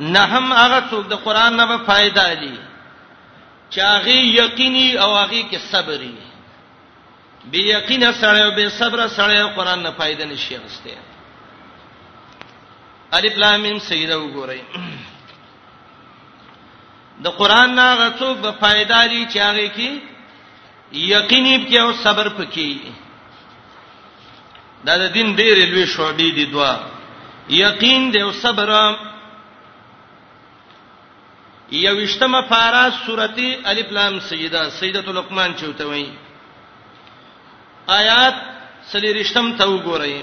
نه هم هغه څوک د قران نه به فائدہ لي چاغي یقیني او هغه کې صبري به یقینا سره او به صبر سره قران نه فائدہ نشي غسته الف لام میم سیدا وګورئ د قران نه غڅوک به فائدہ لري چې هغه کې یقیني کې او صبر پکې دا د دین ډېر لوی شعبې دي دوا یقین دی او صبر یوشتمه پارا سورتی الف لام سجده سجده لقمان چوته وای آیات سلیریشتم ته وګورئ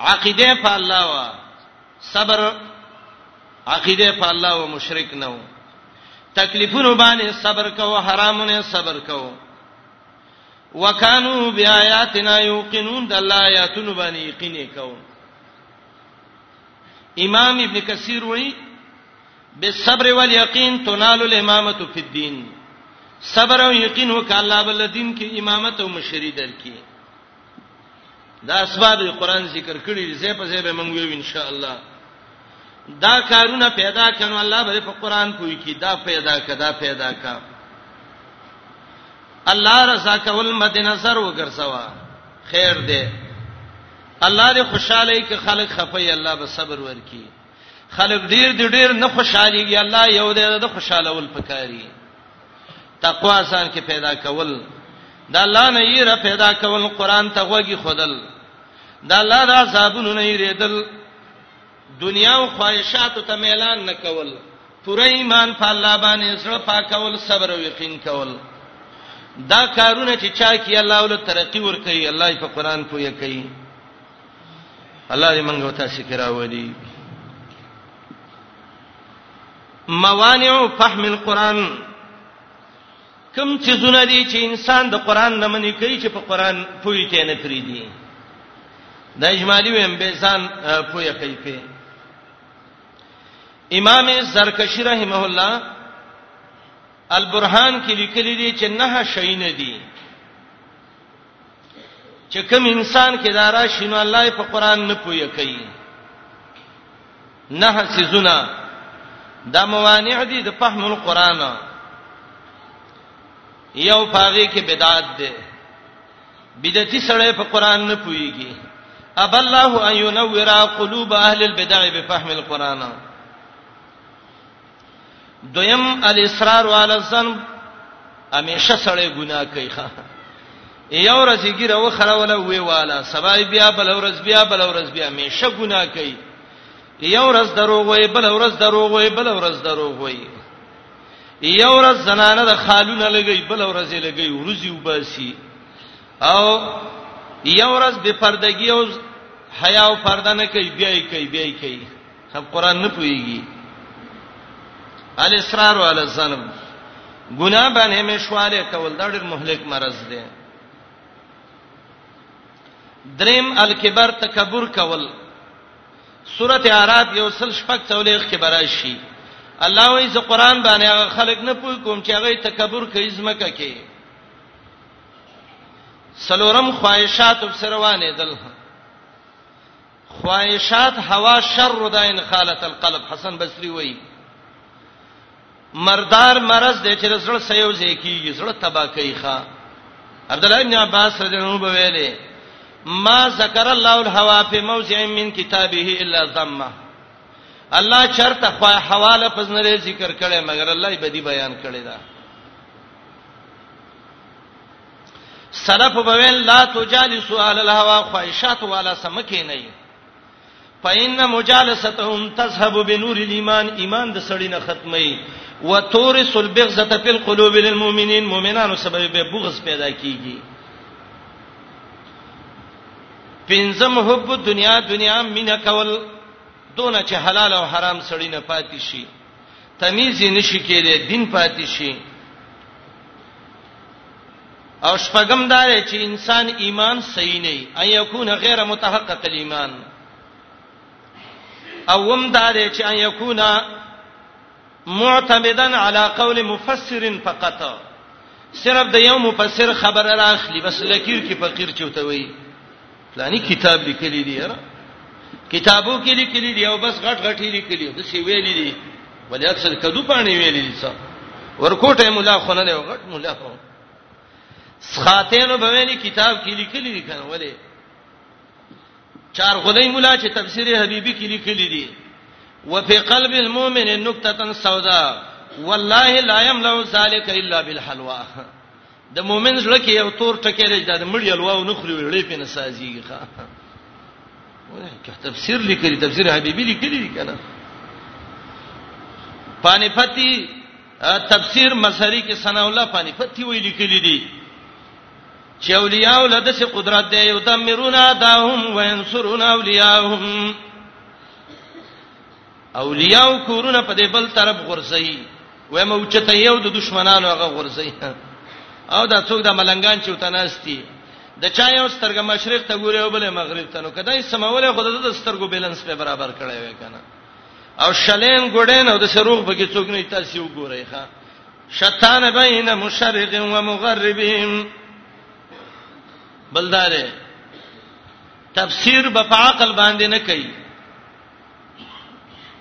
عقیده په الله وا صبر عقیده په الله او مشرک نه و تکلیفونو باندې صبر کوو حرامونه صبر کوو وکانو بیااتنا یوقنون د الله آیاتونو باندې یقین وکاو امام ابن کثیر وایي بالصبر والیقین تنال الامامه فی الدین صبر او یقین وکاله بل دین کې امامت او مشری درکې دا اسباب قرآن ذکر کړی دي زه په زه به مونږ ویو ان شاء الله دا کارونه پیدا کړي الله به په قرآن کوی کی دا پیدا کدا پیدا کا الله رضا کول مد نظر وګرځوا خیر دی الله دې خوشاله کې خلک خفي الله به صبر ورکي خلک ډیر ډیر نه خوشاليږي الله یو دې د خوشاله ول پکاري تقوا ځان کې پیدا کول د الله نه یې را پیدا کول قران ته غوږی خودل د الله د عذابونو نه یې ریدل دنیا او خواهشاتو ته میلان نه کول پوره ایمان په الله باندې سره پاکول صبر او یقین کول دا کارونه چې چا کی الله ول ترقی ور کوي الله په قران پوهه کوي الله دې منګو تاسو کراوړي موانع فهم القرآن کم چې زونه دي چې انسان د قرآن نه منې کوي چې په قرآن پوي کې نه کړی دي د اجمالی ویم به ځان پوي کوي په امام زرکشی رحمه الله البرهان کې لیکلي دي چې نه شي نه دي چې کوم انسان کې دا راشي نو الله په قران نه پوي کوي نه سيزونه دا موانع دي د فهم القرآن یو پاغي کې بدعت ده بدعتي سره په قران نه پويږي اب الله ان ينور قلوب اهل البدع بفهم القرآن دویم الاصرار علی الذنب همیشه سړی ګناه کوي ښا یو ورځ یې ګیره وخره ولا وی والا سبا بیا بل ورځ بیا بل ورځ بیا همیشه ګناه کوي یو ورځ دروغ وای بل ورځ دروغ وای بل ورځ دروغ وای یو ورځ زنانه د خالونه لګي بل ورځ یې لګي ورځي وباسي او یو ورځ بے پردګي او حیا او پرده نه کوي بیا یې کوي بیا یې کوي سب قران نه پويږي الاصرار علی الذنب ګناه باندې مشواله کول دا ډېر مهلک مرز دی دریم الکبر تکبر کول سورته اعراف یو سل شپږ څولې خبره شي الله وایي چې قران باندې هغه خلک نه پوي کوم چې هغه تکبر کوي زمکه کې سلورم خواهشات وبسروانې دل خواهشات هوا شر ده ان خالت القلب حسن بصری وایي مردار مرض دی چې زړه سيو زیکیږي زړه تبا کوي ښا عبد الله بن عباس رضی الله عنه ویلي ما ذکر الله الهوا فی موضع من کتابه الا ذمه الله چرته خو حواله پزنره ذکر کړي مګر الله یې بدی بیان کړي دا سلف بویل لا تجالسوا علی الهوا خواہشات والا سمکه نه فإن مجالستهم تذهب بنور الإيمان ایمان د سړی نه ختمي وتورث البغضه في القلوب للمؤمنين مؤمنانو سبب به بغض پیدا کیږي پنځم حب دنیا دنیا مینا کول دونه چې حلال او حرام سړی نه پاتې شي تمیز نشي کېدی دین پاتې شي او شپږم دا دی چې انسان ایمان صحیح نه ای یکون غیر متحقق الايمان او هم دا دی چې ان یکون معتمدا علی قول مفسر فقط صرف د یو مفسر خبره راخلی بس لکیر کې فقیر چوتوي پلاني کتاب لیکلی دی یاره کتابو کې لیکلی دی او بس غټ غټ لیکلی د سی ویلې دی ولې اکثر کدو پانی ویلې دي څا ورکوټه مولا خونه دی غټ مولا خو سخاتینو بوینی کتاب کې لیکلی دی کنه ولې چار غلې مولا چې تفسیر حبیبی کې لیکلی دی وفي قلب المؤمن نقطه سوداء والله لا يملأ ذلك الا بالحلوى د مؤمن زړه کې یو تور ټکی لري دا د مړی الواو نه خوري وړې په نسازيږي ښا که تفسیر لیکلی تفسیر حبیبی لیکلی دی کنه پانی پتی تفسیر مسری کې ثنا الله پانی پتی وی لیکلی دی چې اولیاء له دسه قدرت دی یو دمرون اداهم وینصرون اولیاءهم اولیاء او کورونه په دې بل طرف غورځي وای مو چې ته یو د دشمنانو هغه غورځي او دا څوک د ملنګان چې وتناستی د چا یو سترګ مشرق ته ګوري او بل مغرب ته نو کدی سموله خود د سترګو بیلانس په برابر کړی وای کنه او شلین ګډین او د سروغ بګی څوک نه تاسو وګورئ ښا شتان بین مشرق و مغربهم بلدارې تفسیر په عقل باندې نه کوي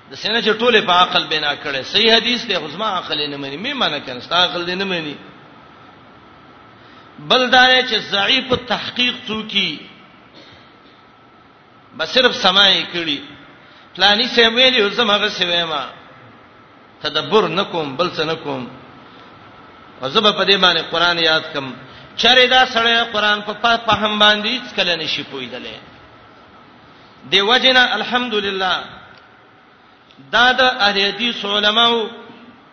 د سینه چې ټوله په عقل بنا کړي صحیح حدیث دی خو زما عقل نه مني مې معنی کنه ستا عقل دې نه مني بل دا چې ضعیف تحقیق څوکي بس صرف سمای کړي پلاني سه ویلی او زمغه سه ویما تدبر نکوم بل څه نکوم او زب په دې باندې قران یاد کم چرې دا سړی قران په فهم باندې هیڅ کله نشي پویدلې دی وجنا الحمدلله دا د اهل حدیث علماو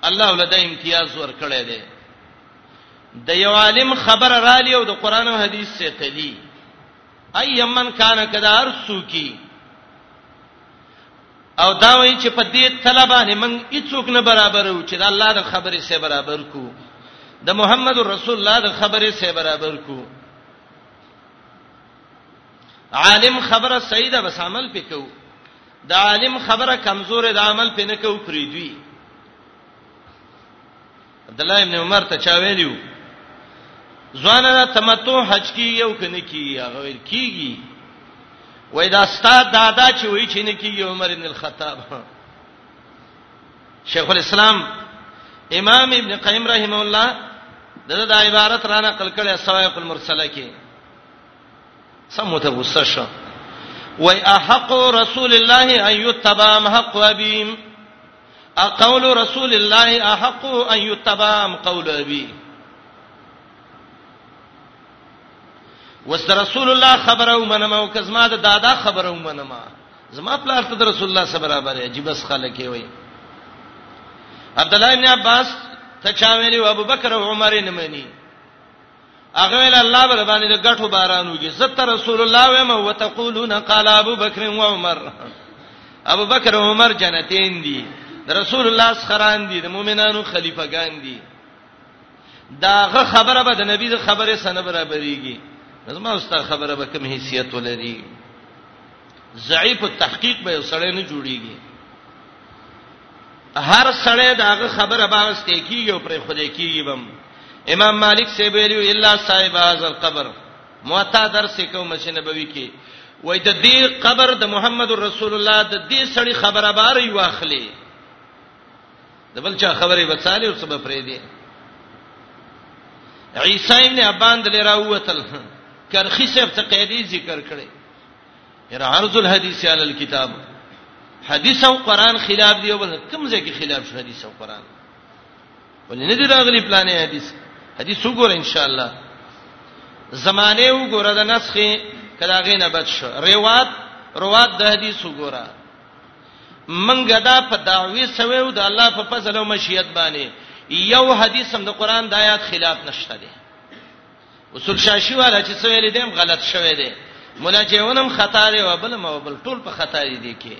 الله ولدا امتیاز ورکړی دی د یو عالم خبر را لیو د قران او حدیث څخه تلی ايمن کان کدا هر سوکی او دا وایي چې په دې طلبانه من هیڅوک نه برابر و چې د الله د خبرې سره برابر کو د محمد رسول الله د خبرې سره برابر کو عالم خبره صحیح ده بس عمل پکو د عالم خبره کمزورې د عمل پې نه کو پری دوی عبد الله ابن عمر ته چا ویلو ځوان را تمتو حج کی یو کنه کی هغه ویل کیږي وای دا استاد دادا چې وای چې نه کیږي عمر ابن الخطاب شیخ الاسلام امام ابن قیم رحم الله دغه د عبارت را نقل کړي سوایق المرسله کې سمو ته غوسه شو وای احق رسول الله ان یتبام حق ابیم اقول رسول الله احق ان یتبام قول ابی وست رسول الله خبره ومنم او کزما د دادا خبره ومنم زما پلار ته رسول الله صلی الله علیه عجیب اس خلک وي عبد الله بن عباس ته چا ویلی ابو بکر او عمر نه مني هغه ویل الله به باندې د غټو بارانو کې زت رسول الله و ما وتقولون قال ابو بکر و عمر ابو بکر او عمر جنتین دي د رسول الله سخران دي د مؤمنانو خلیفګان دي داغه خبره به د نبی د خبره سره برابرېږي زما استاد خبره به کوم حیثیت ولري ضعیف التحقیق به سړی نه جوړیږي هر سړی داغه خبره باس ته کیږي او پر خوده کیږي بم امام مالک سی ویلو الا صاحب هذا القبر موتا درس کوم چې نبوي کې وای د دې قبر د محمد رسول الله د دې سړی خبره بار یو اخلي د بل چا خبره بچاله او سبب پرې دی عیسی ابن ابان د لراوتل کرخی صاحب ته قیدی ذکر کړي هر عرض الحديث على الكتاب حدیث او قران خلاف دی بل کوم ځای کې خلاف شو حدیث او قران ولې نه دی راغلی پلانې حدیث حدیث وګور ان شاء الله زمانه وګوره د نسخه کدا غې نه بچ شو روات روات د حدیث وګوره منګه دا په دعوی سوي او د الله په فضل او مشیت باندې یو حدیث هم د قران د آیات خلاف نشته دی اصول شاشي والا چې څه ویل دیم غلط شوی دی مولا جیونم خطا دی او بل مو بل ټول په خطا دي کې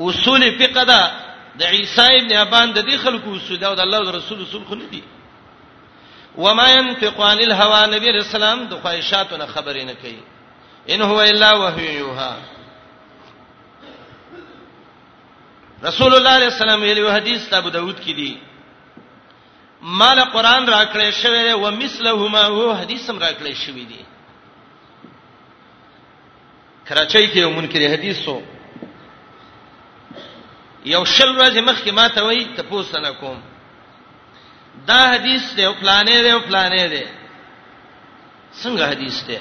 اصول فقه دا د عیسی ابن ابان د دې خلکو اصول او د الله او رسول اصول خو نه دي وما ينفق عن الهوى نبی رسول الله د خواهشاتو نه خبرې نه کوي ان هو الا وحی یوها رسول الله علیه السلام ویلو حدیث ابو داود کې دی مال قران راکړې شوی دی و مثلهما هو حدیث هم راکړې شوی دی کراچۍ کې یو منکر حدیث سو یو شل ورځې مخکې ما ته وای ته پوښتنه کوم دا حدیث دی او پلانې دی او پلانې دی څنګه حدیث دی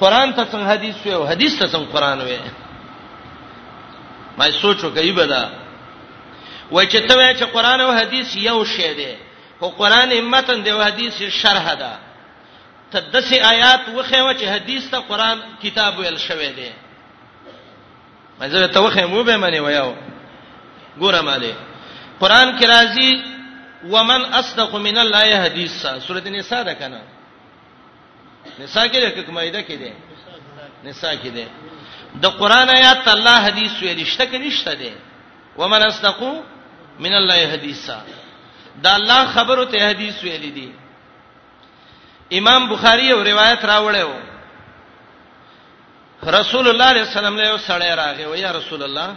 قران ته څنګه حدیث وي او حدیث ته څنګه قران وي ما سوچ وکړی بدا وای چې ته وای چې قران او حدیث یو شی دی او قران متن دی او حدیث شرح ده ته دسه آیات وخه و چې حدیث ته قران کتاب ویل شوی دی مزه ته وخه مو به منی ویاو ګوره مالې قران کې راځي ومن اصدق من الله حدیثا سورته نساء ده کنه نساء کې ده کومه ایده کې ده نساء کې ده د قران آیات الله حدیث ویل شته کې نشته ده ومن استقو من الله حدیثا دا الله خبرو ته حدیث ویل دي امام بخاری یو روایت راوړیو رسول الله صلی الله علیه وسلم له سړی راغی و یا رسول الله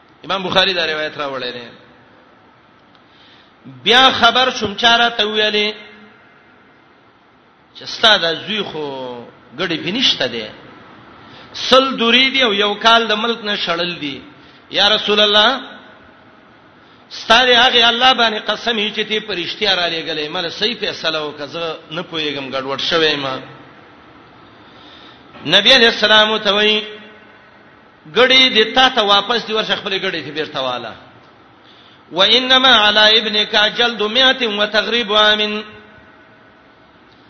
امام بخاری دا روایت راوړی دی بیا خبر شوم چاره ته ویلې چې ستاده زوی خو ګډي بنشته دی سل دوری دی او یو کال د ملک نه شړل دی یا رسول الله ستاره هغه الله باندې قسم یې چې ته پرشتیا را لېګلې مله صحیح فیصله وکړه نه پويګم ګډوډ شوې ما نبی علیہ السلام ته وایي ګړی د تا ته واپس دی ورشه خپل ګړی ته بیرته واله وانما علی ابنک جلد 100 وتغریب امن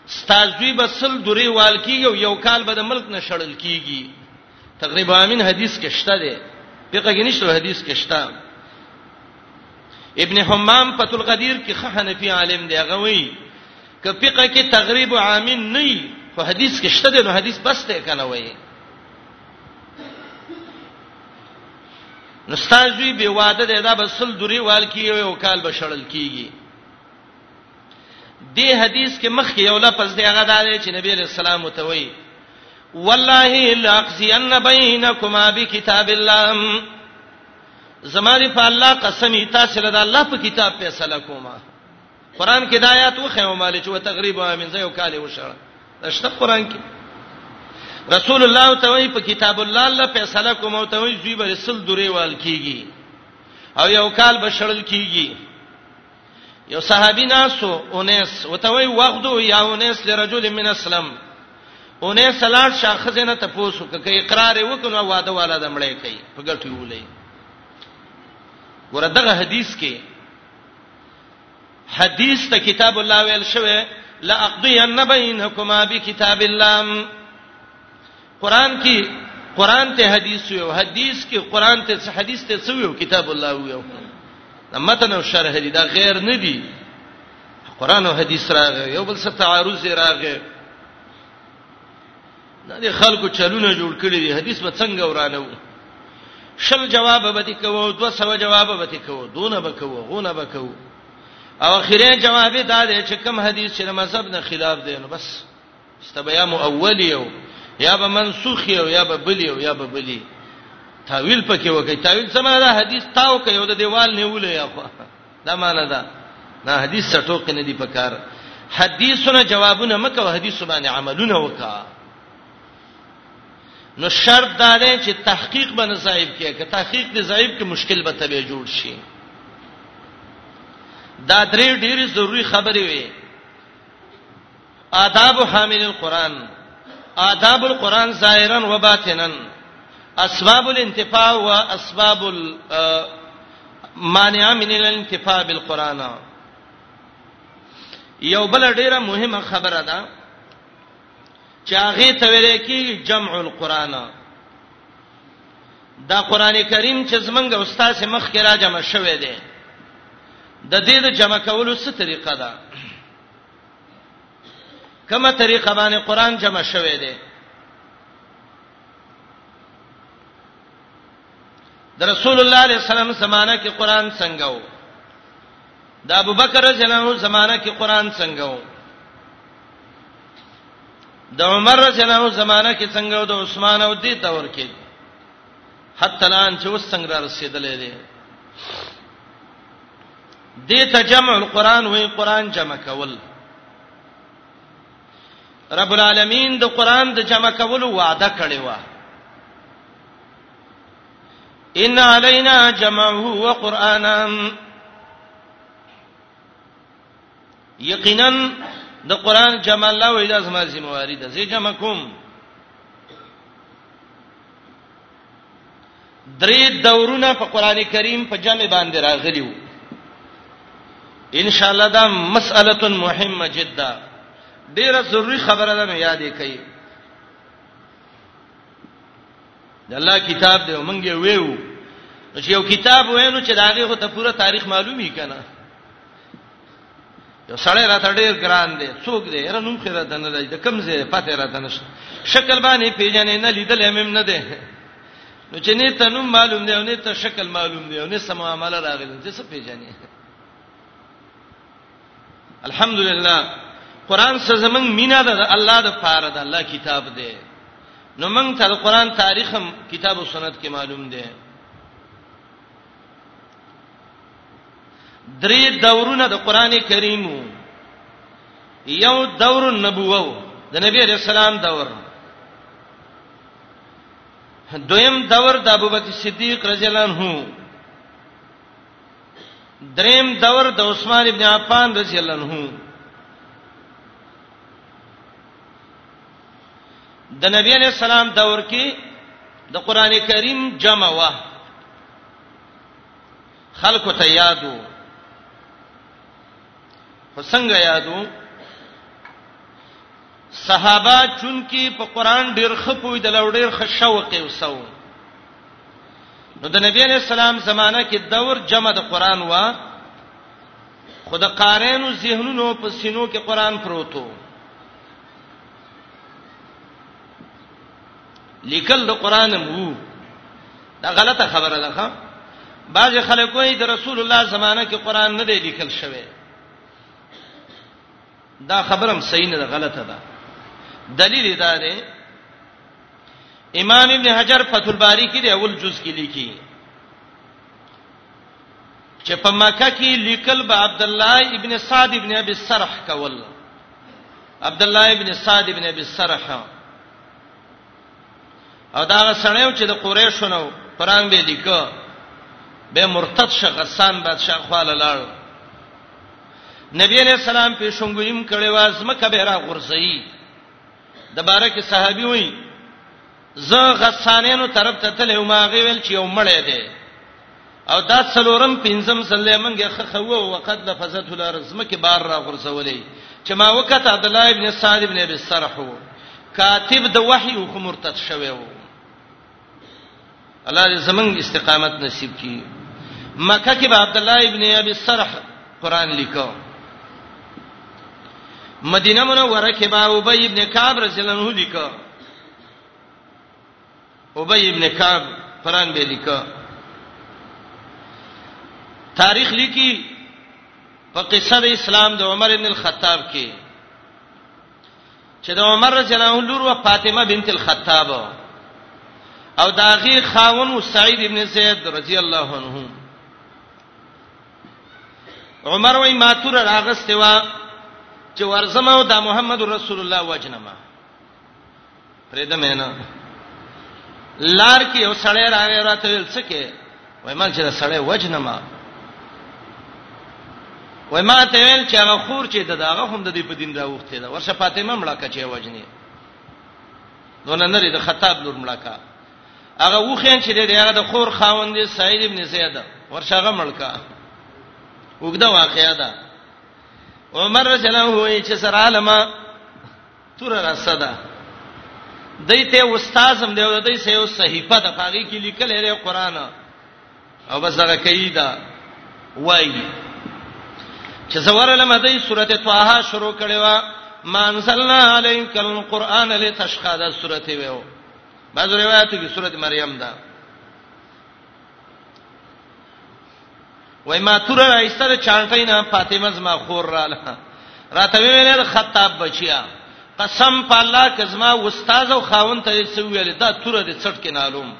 استاذوی بسل دوری وال کیږي یو کال به د ملک نه شړل کیږي تقریبا امین حدیث کې شته دی فقہ کې نشته حدیث کې شته ابن حمام فتل قدیر کې حنفي عالم دی هغه وی ک فقہ کې تقریبا امین نه خو حدیث کې شته دی نو حدیث بس ته کنه وایي نستازوی به واده ده دا بسل دوری وال کیږي او کال بشړل کیږي دې حدیث کې مخ کې یو لفظ دی هغه دا دی چې نبی رسول الله متوي والله لاقزين بينكما بكتاب الله زماري په الله قسم تاسو له الله په کتاب فیصله کومه قران کې د آیات وخه او مال چې وتغریبا من زیو کاله وشړه دشته قران کې رسول الله توي په کتاب الله الله فیصله کوم او توي زوی به رسول درې وال کیږي او یو کال بشړل کیږي یو صحابي ناسو اونس وتوي وغدو یا اونس لرجل من اسلم اونس سلام شاخذ نه تاسو کوي اقرار وکړو واده والا دمړې کوي په ګټي ولې ورته حدیث کې حدیث ته کتاب الله ویل شوی لا اقضین بینکما بکتاب الله قران کې قران ته حدیث ویو حدیث کې قران ته حدیث ته څه ویو کتاب الله ویو متن او شرح دي دا غیر نه دي قران او حدیث راغی یو بل سره تعارض راغی دا د خلکو چلونه جوړ کړی دی حدیث به څنګه ورانه وو شل جواب به دې کوو 200 جواب به دې کوو دونه به کوو غونه به کوو او اخیری جواب دا دی چې کوم حدیث چې مذهب نه خلاف دی نو بس استبیا مؤول یو یا به منسوخ یو یا به بلی یو یا به بلی تاویل پکې وکي تاویل سمه دا حدیث تاو کوي او د دیوال نیولې یا خو دا معنا ده نه حدیث څه ټوک نه دی پکار حدیثونه جوابونه مکه او حدیث باندې عملونه وکا نو شرط دا دی چې تحقیق باندې صاحب کې که تحقیق دې صاحب کې مشکل به تبه جوړ شي دا درې ډېری ضروری خبرې وي آداب حامل القرآن آداب القرآن ظاهرا و باطنا اسباب الانتفاع و اسباب المانع من الانتفاع بالقرآن یو بل ډیره مهمه خبره ده چې هغه ته ویل کی جمع القرآن دا قران کریم چې زمنګ استاد سي مخ کې را جمع شوه دی د دې د جمع کولو څه طریقه ده کومه طریقه باندې قران جمع شوه دی د رسول الله علیه السلام زمانہ کې قران څنګه وو د ابوبکر رضی الله عنه زمانہ کې قران څنګه وو د عمر رضی الله عنه زمانہ کې څنګه وو د عثمان او دې دور کې حتی الان چې وس څنګه رسیدلې دي دې ته جمع القرآن وې قرآن جمع کول رب العالمین د قرآن د جمع کولو وعده کړې و ان علینا جمعه و قرانا یقینا د قران جمع الله وې د ازما ذمہ واری ده زی جمع کوم درې دورونه په قران کریم په جمع باندې راغلی وو ان شاء الله دا مسأله مهمه جدا ډیره ضروری خبره ده نو یادې کړئ د الله کتاب دی مونږ یې ویو چې یو کتاب وینو چې داغه هو ته پوره تاریخ معلومی کنه یو سړی راته ډیر ګران دی څوک دی هر نوم خیره ده نه دی د کم ځای پته راته نشته شکل باندې پیژنې نه لیدل هم نه دی نو چې نه ته نوم معلوم دی او نه ته شکل معلوم دی او نه سم معاملې راغلی چې څه پیژنې الحمدلله قران سره زمنګ مینا ده الله د پاره ده الله کتاب دی نو موږ ته د قران تاریخ هم کتاب او سنت کې معلوم دی درې دورونه د قران کریم یو دور النبوه د نبی رسول الله دور دویم دور د ابوبکر صدیق رضی الله عنه دریم دور د عثمان ابن عفان رضی الله عنه د نبی علی السلام دور کې د قران کریم جمع وا خلق ته یادو حسنګ یادو صحابه چون کې په قران ډیر خپوی د لوډیر خشوق او سو نو د نبی علی السلام زمانہ کې دور جمع د قران وا خو د قارینو ذهنونو په سینو کې قران پروتو لیکل د قران مو دا غلطه خبره ده ښا بعض خلک وایي د رسول الله زمانه کې قران نه دی لیکل شوی دا خبرم صحیح نه ده غلطه ده دلیل دا دی امام ابن حجر فتح الباری کې دی اول جز کې لیکي چې په مکه کې لیکل به عبد الله ابن صاد ابن ابي سرح کول عبد الله ابن صاد ابن ابي سرح او دا سړیو چې د قریشو نو پران به لیکو به مرتد شغسان بادشاہ خواله لاړ نبی علیہ السلام په شونګویم کړي واز مکه به را غورځي د بارکه صحابي وي زه غسانینو طرف ته تلې ما غي ویل چې یو مړې دی او دا څلورم پنځم سلې منګه خخه وو وقد لفظت الارض مکه بار را غرسولې چې ما وکړه عبد الله ابن سعد ابن ابي سرح کاتب د وحي او مرتد شوی وو الله دې زمنګ استقامت نصیب کړي مکه کې به عبد الله ابن ابي سرح قران لیکو مدینه منوره کې به ابي ابن کعب رضی الله عنه لیکو ابي ابن کعب قران به لیکو تاریخ لیکي په قصه د اسلام د عمر ابن الخطاب کې چې د عمر رضی الله عنه لور و فاطمه بنت الخطاب او داغي خاون سعید ابن زید رضی الله عنه عمر وای ماتور راغسته وا چې ورزمه او د محمد رسول الله وجنما پرېده مې نه لار کې یو سړی راغی راته ویل څه کې وای ما چې دا سړی وجنه ما وای ما ته ویل چې هغه خور چې دا هغه هم د دې په دین راوخته دا ورشه فاطمه مړه کچې وجنه دونه نری د خطاب لور مړه کا هغه وخین چې دی هغه د خور خاوند دی سعید ابن زید ورشاغه ملکا وګدا واقعیا ده عمر رضی الله عنه چې سره عالمه توره رسه ده دایته استاد هم دی او دای سه یو صحیفه ده پاږي کې لیکل لري قران او بس هغه کوي دا وای چې زوره لمه دای سورته طه شروع کړي وا مانزلنا علیک القرآن لتشقى دا سورته ویو بعض روایتو کې سورته مریم ده وای ما تور راځته د چانټۍ نه فاطمه زما خور رااله راته ویل خطاب بچیا قسم په الله کزما استاد او خاون ته څه ویل دا تور دې څټ کې نالوم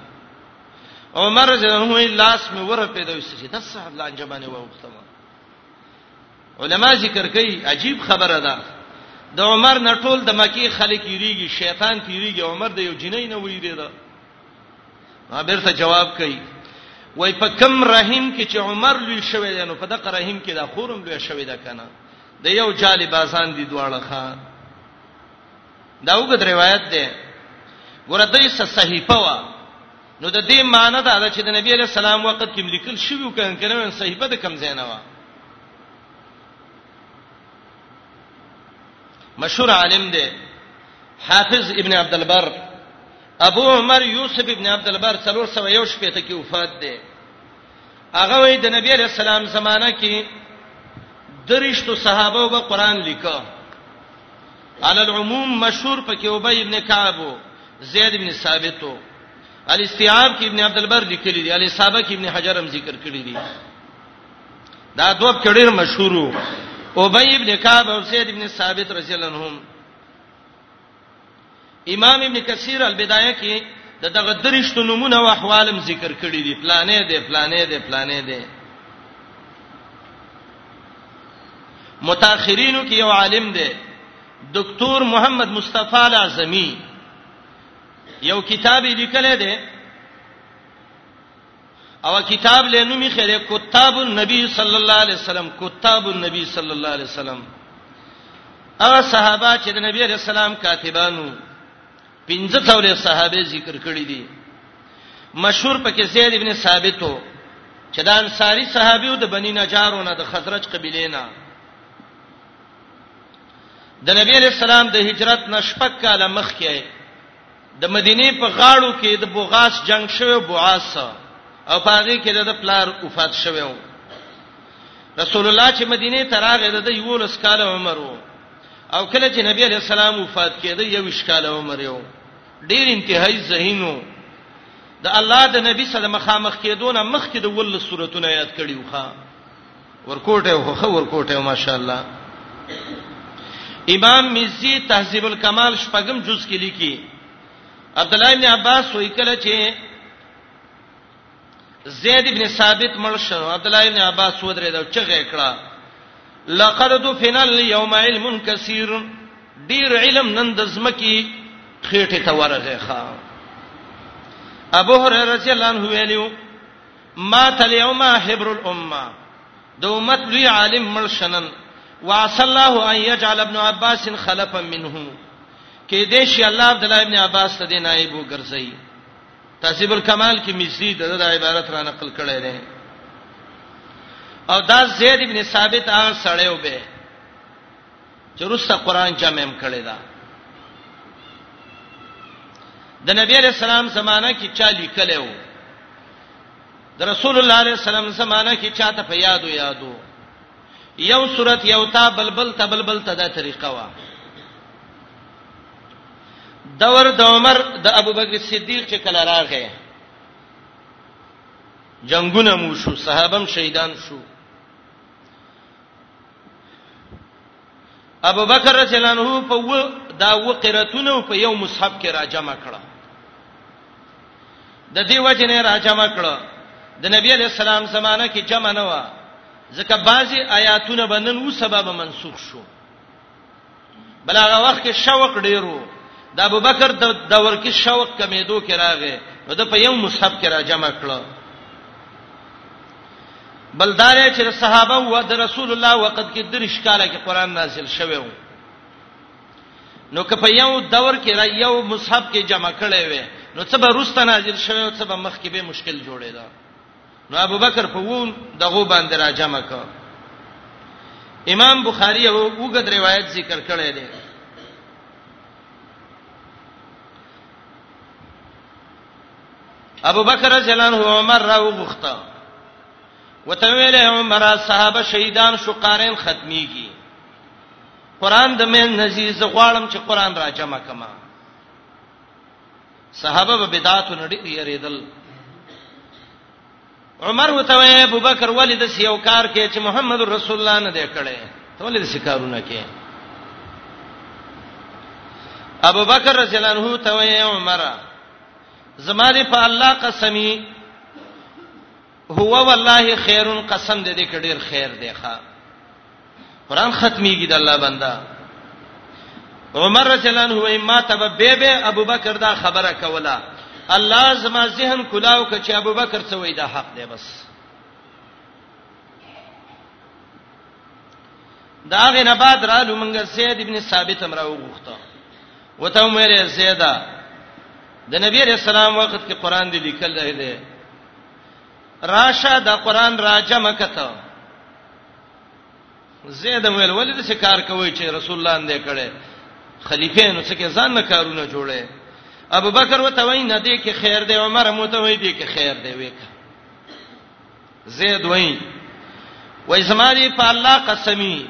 عمر رضی الله عنه لاس می ور پیدا وسی دا صاحب لانجه باندې وخته علما ذکر کوي عجیب خبره ده د عمر نټول د مکی خلک یریږي شیطان تیریږي عمر د یو جنۍ نه ویریده ما بیرته جواب کوي وای په کم رحیم کې چې عمر لوی شوی دی نو په دغه رحیم کې دا خورم لوی شوی دا کنه د یو جالي بازان دي دواړه ښا دا وګد روایت ده ګوره دای څه صحیفه وا نو د دې معنی دا ده چې د نبی علی السلام وخت کې لیکل شوی وکړ کنه صحیفه د کم زینه وا مشهور عالم دی حافظ ابن عبد البر ابو عمر یوسف ابن عبد البر 301 شپته کې وفات دی هغه وی د نبی علیہ السلام زمانہ کې درشتو صحابه به قران لیکو على العموم مشهور پکې ابی ابن کعب زید ابن ثابت الاستيعاب کې ابن عبد البر لیکلی دی الاصابه کې ابن حجر هم ذکر کړی دی دا دوه کډیر مشهورو ابی ابن کعب او زید ابن ثابت رضی الله عنهم امام ابن کثیر البدایه کې د دغه درشتو نمونه او احوالم ذکر کړی دي پلانې دي پلانې دي پلانې دي متأخرینو کې یو عالم دی دکتور محمد مصطفی اعظمی یو کتاب لیکل دی او کتاب له نومي خره کتاب النبي صلی الله علیه وسلم کتاب النبي صلی الله علیه وسلم هغه صحابه چې د نبی علیہ السلام کاتبانو پنځه څولې صحابه ذکر کړی دي مشهور پکې زید ابن ثابت وو چې د انصاری صحابیو د بنی نجارونه د خزرج قبیله نه د نبی علیہ السلام د هجرت نشپک کاله مخکې د مدینه په غاړو کې د بوغاس جنگ شوی بوعاس او پاغي کې د پلار وفات شوی و رسول الله چې مدینه ته راغی د یو لس کال عمر وو او کله چې نبی علی السلام وفات کړي د یو شکال عمر یو ډیر انتهایی ذهینو د الله د نبی سره مخامخ کېدون مخکې د ول صورتونه یاد کړیو ښا ورکوټه خو خو ورکوټه ماشاءالله امام مزي تهذیب الکمال شپږم جز کې لیکي عبد الله ابن عباس وی کله چې زید ابن ثابت مړ شو عبد الله ابن عباس ودرې دا چغه کړه لقد دفن اليوم علم كثير ډیر علم نن د زمکی خېټه ته ورغه ښا ابو هريره رضی الله عنه ویلو مات اليوم حبر الامه د امت لوی عالم مړ شنن وعسى الله ان يجعل ابن عباس خلفا منه کې دې شي الله عبد الله ابن عباس ته نائب وګرځي تهذیب الکمال کې مزي د عبارت را نقل کړی دی او دا زید ابن ثابت هغه سړیو به چې روسته قران جمع هم کړی دا د نبی علیہ السلام زمانہ کې چا لیکلی وو د رسول الله علیه السلام زمانہ کې چاته په یادو یادو یو صورت یو تا بلبل تا بلبل تا دا طریقه وا دور د عمر د ابوبکر صدیق چې کله راغی جنگونه مو شو صحابم شهیدان شو ابو بکر رضی الله عنه په و دا و قراتونه په یو مصحف کې راجمع کړه د دې وجه نه راجمع کړه د نبی علی السلام زمانہ کې جمع نه و ځکه بعضی آیاتونه بنن و سبب منسوخ شو بل هغه وخت کې شوق ډیرو د ابوبکر د دور کې شوق کمیدو کې راغې نو د په یو مصحف کې را جمع کړو بلدار چې صحابه و د رسول الله وخت کې د رښکاله کې قران نازل شوی و نو که په یو دور کې را یو مصحف کې جمع کړي وي نو څه به روسته نازل شوی او څه به مخ کې به مشکل جوړېدا نو ابو بکر په وون دغه باندې را جمع کړ امام بخاری یو وګد روایت ذکر کړی دی ابو بکر رضی الله عنه عمر را وغوښته وته ویله عمر صحابه شهیدان شو قارین ختميږي قران د مې نزيز غواړم چې قران را جمع کما صحابه به بدعت نه ډیر یریدل عمر وتوي ابو بکر ولید سیو کار کې چې محمد رسول الله نه دی کړي ته ولید سکارونه کې ابو بکر رضی الله عنه توي عمر زما دې په الله قسمی هو والله خیر قسم دې دې کډیر خیر دی ښا قران ختميږي د الله بندا عمر رضی الله عنه وای ما تب به به ابوبکر دا خبره کوله الله زما ذهن کلاو کچ ابوبکر څه وای دا حق دی بس دا غې نه بعد را لومنګ زید ابن ثابت امر وغوښته وته مې زیدا د نبی رسول الله وخت کې قران دی لیکل دی راشه د قران راجم کته زید ویل ولې د شکار کوي چې رسول الله اندې کړي خلیفہ نو څه کې ځان نه کارونه جوړي ابو بکر وته وای نه دی کې خیر دی عمر مو ته وای دی کې خیر دی وکړه زید وای وای زما دی په الله قسمی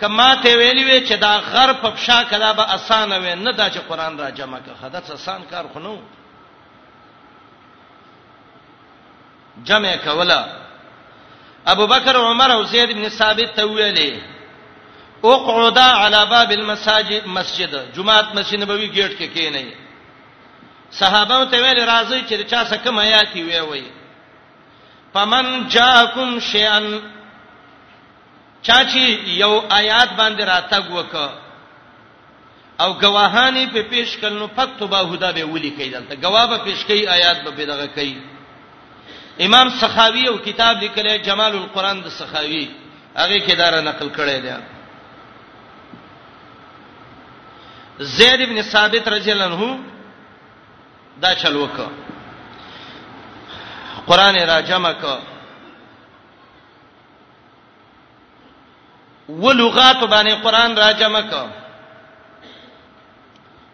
کما ته ویلی وی چې دا غر په فشا کدا به اسانه وي نه دا چې قران را جمع کړه حدث آسان کار خو نو جمع کولا ابو بکر عمر او زید بن ثابت ته ویلې اقعدا علی باب المساجد مسجد جمعات مسجد نبوي گیټ کې کینې صحابه ته ویل راځي چې چا سکه میا کی وی وی فمن جاءکم شیئا چاچی یو آیات باندې راتګ وک او گواهانی په پیش کړي نو فکتبه هدا به ولي کوي دلته گواه به پیش کوي آیات به دغه کوي امام سخاوی او کتاب لیکلی جمال القرآن د سخاوی هغه کې دار نقل کړی دی زید ابن ثابت رضی الله عنه دا چل وک قران را جمع ک ولغات باندې قران را جمع ک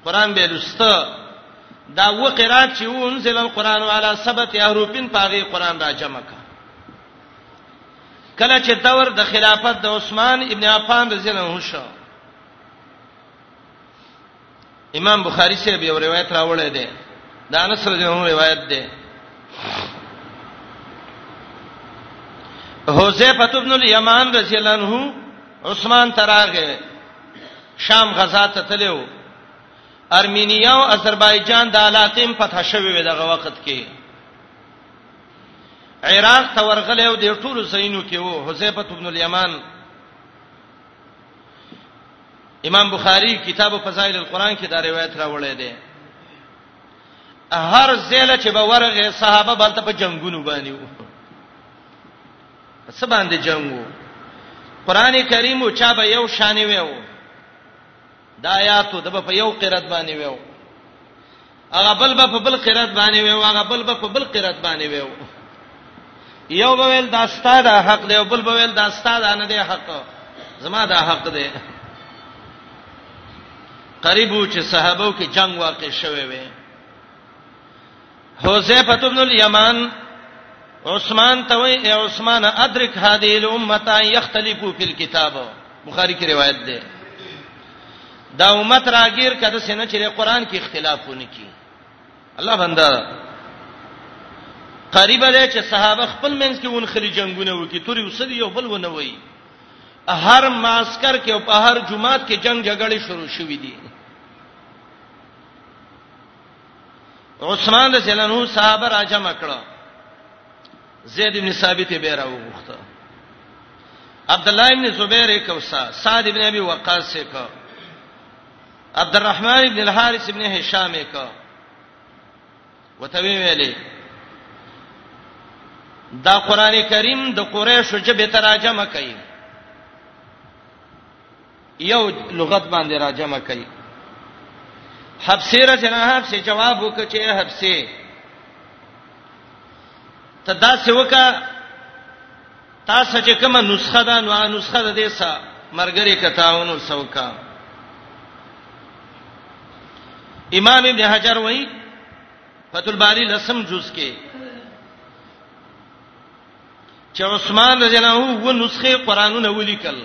قران به لسته دا و قرات چې انزل القران علی سبت احروفین پاغي قران را جمع ک کله چې دور د خلافت د عثمان ابن عفان رضی الله عنه شو امام بخاری سے به روایت راوړی دی دا انس رضی الله روایت دی حذیفه ابن الیمان رضی الله عنه عثمان تراغه شام غزا ته تلو ارمینیا او آذربایجان د علاقې په فتح شوه وي دغه وخت کې عراق ته ورغلی او د ټولو زینو کې وو حذیفه ابن الیمان امام بخاری کتاب فضائل القرآن کې دا روایت راوړی دی هر زیل چې به ورغه صحابه بلته په جنگونو باندې وو څه باندې جنگو قران کریم او چا به یو شانې وو دا آیاتو د په یو قرات باندې ویو هغه بل به په بل قرات باندې ویو هغه بل به په بل قرات باندې ویو یو به ویل دا ستاد حق دی او بل به ویل دا ستاد نه دی حق زما دا حق دی قریبو چې صحابو کې جنگ واقع شوه وي حذیفه ابن الیمان عثمان ته وی اے عثمان ادرک هذه الامه یختلفو فی الكتاب بخاری کی روایت ده دا امت راګیر کده سینه چې قرآن کې اختلاف ونه کی الله بندا قریب دی چې صحابه خپل منځ کې ون خلی جنگونه وکي توري وسدي یو بل ونه وي هر ماسکر کې او په هر جمعات کې جنگ جګړې شروع شوې دي عثمان رضی الله عنه صاحب را جمع کړه زید ابن ثابت به را وغوښته عبد الله ابن زبیر یې کوسا سعد ابن ابي وقاص یې کو عبد الرحمن ابن الحارث ابن هشام یې کو وته ویلې دا قران کریم د قریش جبه تراجمه کوي یو لغت باندې راجمع کړي حبسه را جنا حبسه جواب وکړي حبسه ته دا څه وکړه تاسو چې کومه نسخه ده نو نسخه ده دې سره مرګري کتاونو سوکا امام ابن حجر وایي فتح الباری لسم جز کې چې عثمان رضی الله عنه و نسخه قرانونه ولیکل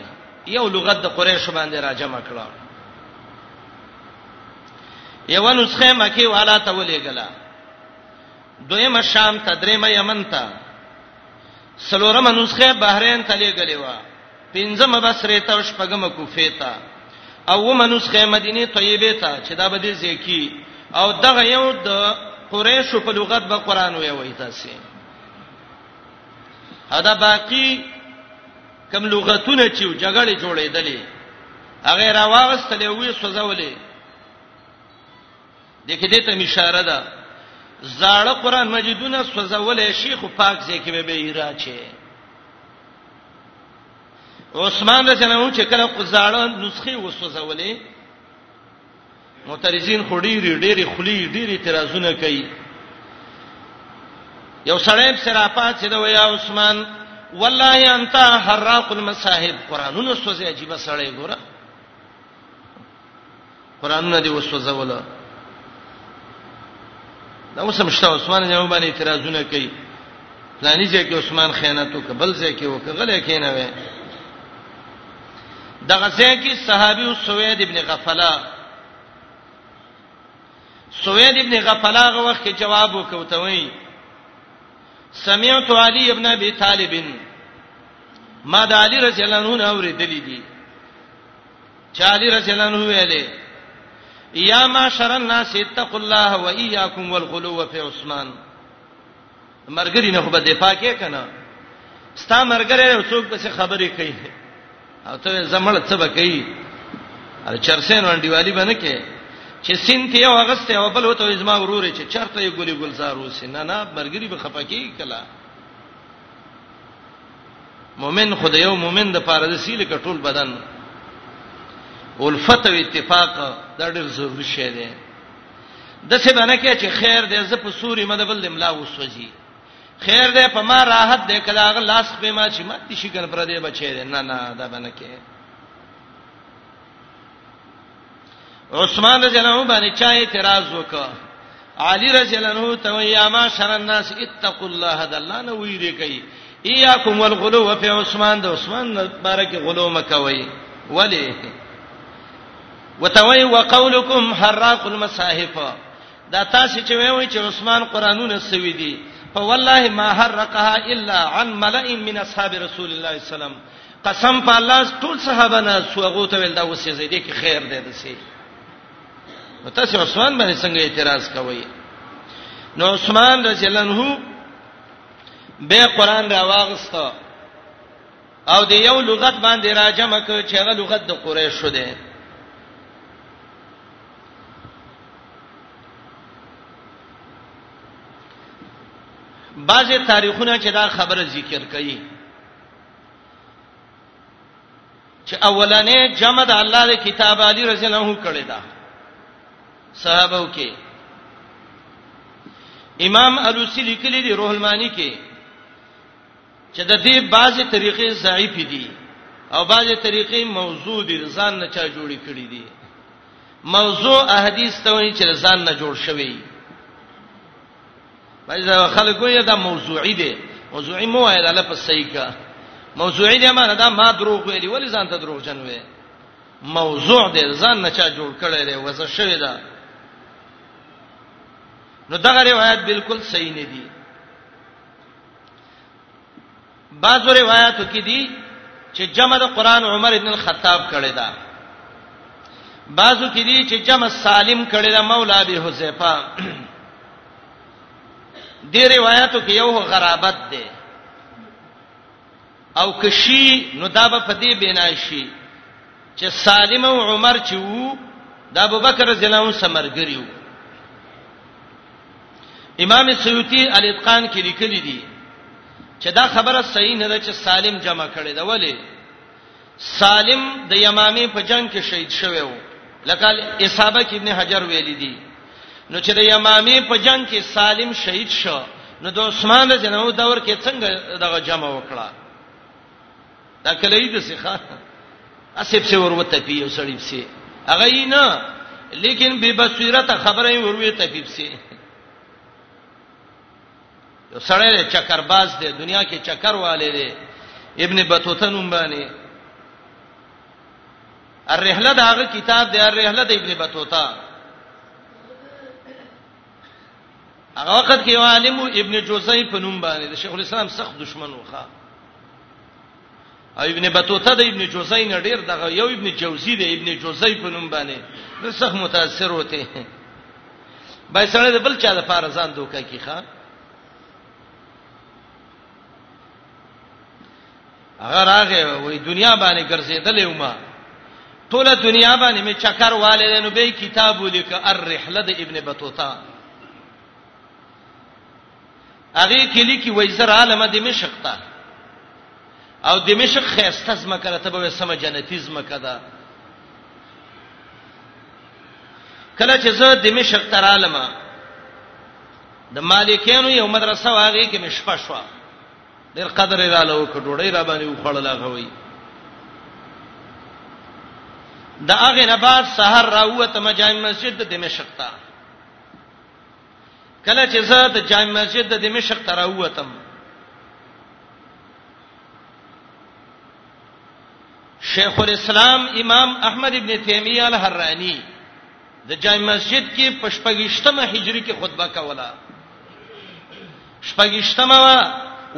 یو لغت د قریش باندې راجم کړه یو نسخه مکی والا ته ولېګلا دویمه شام ته دریمه یمن ته سلورمه نسخه بحرین ته لېګلې و پنځمه بصره ته شپږمه کوفه ته او منسخه مدینه طیبه ته چې دا به دې زکی او دغه یو د قریشو په لغت به قران وی وای تاسو ادا باقی کم لغتونه چې جګړه جوړېدلې هغه راوغستلې وې سوځولې دغه دې ته اشاره ده زاړه قران مجیدونه سوځولې شیخ پاک ځکه به به راچې عثمان رسنو چې کله زاړه نسخه وسوځولې معترضین خو ډېری ډېری خلی ډېری اعتراضونه کوي یو سړی سراپات چې دا ویا عثمان والله انت حراق المصاحب قرانونه سوځي عجیب سړی ګوره قرانونه دی وسوځوله دا اوس هم شته عثمان یې باندې اعتراضونه کوي پلاني ځکه عثمان خیانت وکړ بل ځکه وکړ غلې کینه وې دغه ځای کې صحابي سوید ابن غفلا سوید ابن غفلا غو وخت کې جواب وکوته وی سمعت علی ابن ابي طالب ما د علی رضی الله عنه اوریدلې دي چې علی رضی الله عنه ویلې یا معاشر الناس اتقوا الله واياكم والغلو في عثمان مرګري نه خو به دفاع کې کنه ستا مرګره یو څوک به څه خبرې کوي او ته زمړ څه به کوي ار چرسین باندې والی باندې کې چې سین ته یو غسته او بل وته زما ورور چې چرته یې ګولې ګلزار وسین نه نه مرګري به خپکی کلا مؤمن خدای یو مؤمن د پاره د سیل کټول بدن الفت او اتفاق دا ډېر ضروري شی دی د څه باندې کې چې خیر دې ز په سوري مدبل املا وسوځي خیر دې په ما راحت دې کله هغه لاس په ما چې مت شي کنه پر دې بچی دې نه نه دا باندې کې عثمان رضی الله عنه باندې چا اعتراض وکړ علی رضی الله عنه ته یا ما شر الناس اتقوا الله د الله نه ویری کوي ایاکم والغلو فی عثمان د عثمان بارک غلو مکوي ولی وتوي وقولکم حراق المصاحف دا تاسو چې وایي چې عثمان قرانونه سوي دي په والله ما حرقها الا عن ملئ من اصحاب رسول الله صلی الله علیه وسلم قسم په الله ټول صحابه نه سوغو ته ویل دا وسې زیدې کې خیر دی دسي نو تاسو عثمان باندې څنګه اعتراض کوئ نو عثمان رضی الله عنه به قران راواغسته او د یو لغت باندې راجمه ک چې هغه لغت د قریشو دی بعضی تاریخونه چې دا خبره ذکر کوي چې اولنې جمع د الله د کتاب علی رسول الله کړی دا صحابه کې امام الوسی لیکلی دی روح المانی کې چې د دې بعضی طریقې ضعیف دي او بعضی طریقې موضوع دي ځان نه چا جوړې کړې دي موضوع احادیث ته وایي چې ځان نه جوړ شوی بایزه خلکو یې دا موضوعي دي موضوعي مو وایي دا لپس صحیح کا موضوعي دي معنی دا ما دروغ ویلي ولی ځان ته دروغ جن وې موضوع دې ځان نه چا جوړ کړی دی وځه شوی دا نو دا غریب آیات بالکل صحیح نه دي بعضو روایتو کې دي چې جمع د قران عمر ابن الخطاب کړی دا بعضو کې دي چې جمع سالم کړی دا مولا ابي حذیفه دې روایتو کې یو غرابت دی او که شي نو دا به په دې بنا شي چې سالم او عمر چې وو د ابوبکر رضی الله عنه سمرګری وو امام سیوطی الاتقان کې لیکلي دي چې دا خبره صحیح نه ده چې سالم جمع کړي دا ولی سالم د یمامې په جنگ کې شهید شوی وو لکه اصحابه کې ابن حجر ویلي دي نو چې د یمامې په جنگ کې سالم شهید شو نو د عثمان رضی الله دور کې څنګه دغه جمع وکړه دا کله یې د سیخه اسب سي وروته پی یو سړی سي هغه یې نه لیکن به بصیرت خبره یې وروي تفیب سي یو سړی چکر باز دی دنیا کې چکر والے دی ابن بطوطه نوم باندې الرحله دا هغه کتاب دی الرحله د ابن بطوطه هغه وخت کې عالم ابن جوزی په نوم باندې د شیخ الاسلام سخت دشمن وخا او ابن بطوطه د ابن جوزی نه ډیر دغه یو ابن جوزی دی ابن جوزی په نوم باندې د سخت متاثر وته بای سره د بل چا د فارزان دوکه کیخه هغه راغې وې دنیا باندې ګرځېدلې ومه ټوله دنیا باندې می چکر والې نو به کتاب ولیک الرحله د ابن بطوطه هغه کلی کې وای زر عالم د مشق ته او د مشق خيسته زما کړه ته به سم جنتی زما کړه کله چې زه د مشق تر عالم د مالکینو یو مدرسه واغې کې مشپښوا ډېر قدر یې راله وکړ ډوډۍ را باندې وخړل هغه وی د هغه نه بعد سحر راوته مجامع مسجد د دمشق ته کله چې زه د جامع مسجد د دمشق ته راووتم شیخ الاسلام امام احمد ابن تیمیه الحرانی د جامع مسجد کې په شپږشتمه هجری کې خطبه کوله شپږشتمه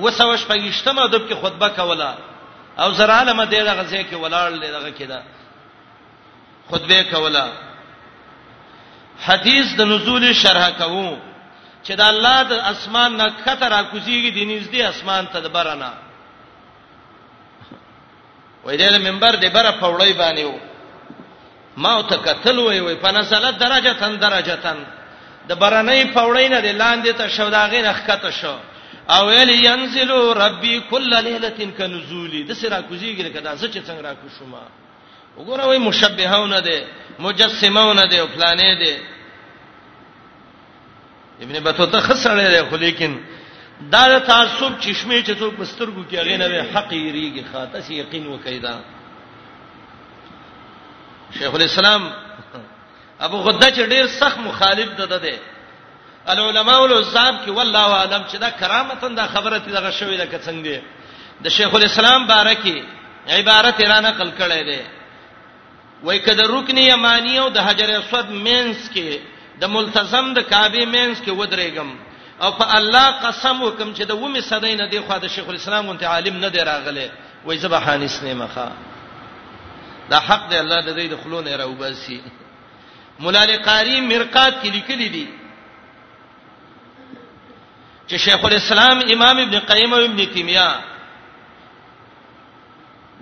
وسو شپږشتمه د کې خطبه کوله او زر عالم دې دغه ځای کې ولاړ لې دغه کې دا خطبه کوله حدیث د نزول شرح کوو چې د الله د اسمان نه کته را کوزيږي د نږدې اسمان ته د برنه وای دې منبر دې بره پوړی باندې و ما ته قتل وای وای په نسله درجه تن درجه تن د برنې پوړی نه لاندې ته شو داغې نه ښکته شو او ال ينزل ربي كل ليله كنزولي د سرا کوزيږي لکه دا زه چې څنګه را کو شوما وګوره وای مشبهونه دي مجسمهونه دي او پلانې دي ابن بطوطه خسړې ده خو لیکن دا د تعصب چشمه چې څوک پسترګو کې هغه نه حق یریږي خاطه سی یقین وکیدا شیخ الاسلام ابو غده چې ډیر سخت مخالف ده ده, ده. العلماء العزاب کې والله عالم چې دا کرامتن دا خبره ته دغه شوې ده کڅنګ دی د شیخ الاسلام بارکی عبارت را نقل کړی دی وای که د رکن یمانی او د حجر اسود مینس کې د ملتزم د کعبه مینس کې ودرېګم او په الله قسم وکم چې د ومه صدای نه دی خو د شیخ الاسلام غونته عالم نه دی راغله وای زبه حانس نه مخه دا حق دی الله د دې د خلون را وباسي مولا لقاری مرقات کې لیکلي دي چې شیخ الاسلام امام ابن قیم او ابن تیمیه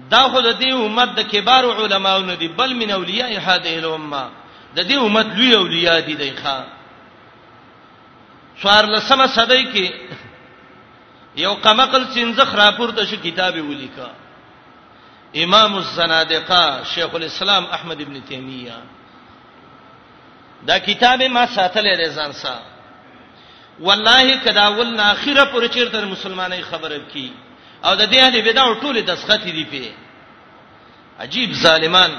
دا خو د دې امت د کبار علماو نه دي بل من اولیاء هذه الامه د دې امت لوی اولیاء دي دی ښا څوار لسمه صدای کې یو قمقل سنځخ راپورته شو کتاب ولیکا امام الزنادقه شیخ الاسلام احمد ابن تیمیه دا کتاب ما ساتلې رضان صاحب والله کدا ولنا اخره پر چیرته مسلمانۍ خبره کی او د دې اهل بدع ټوله دسخت دي په عجیب ظالمان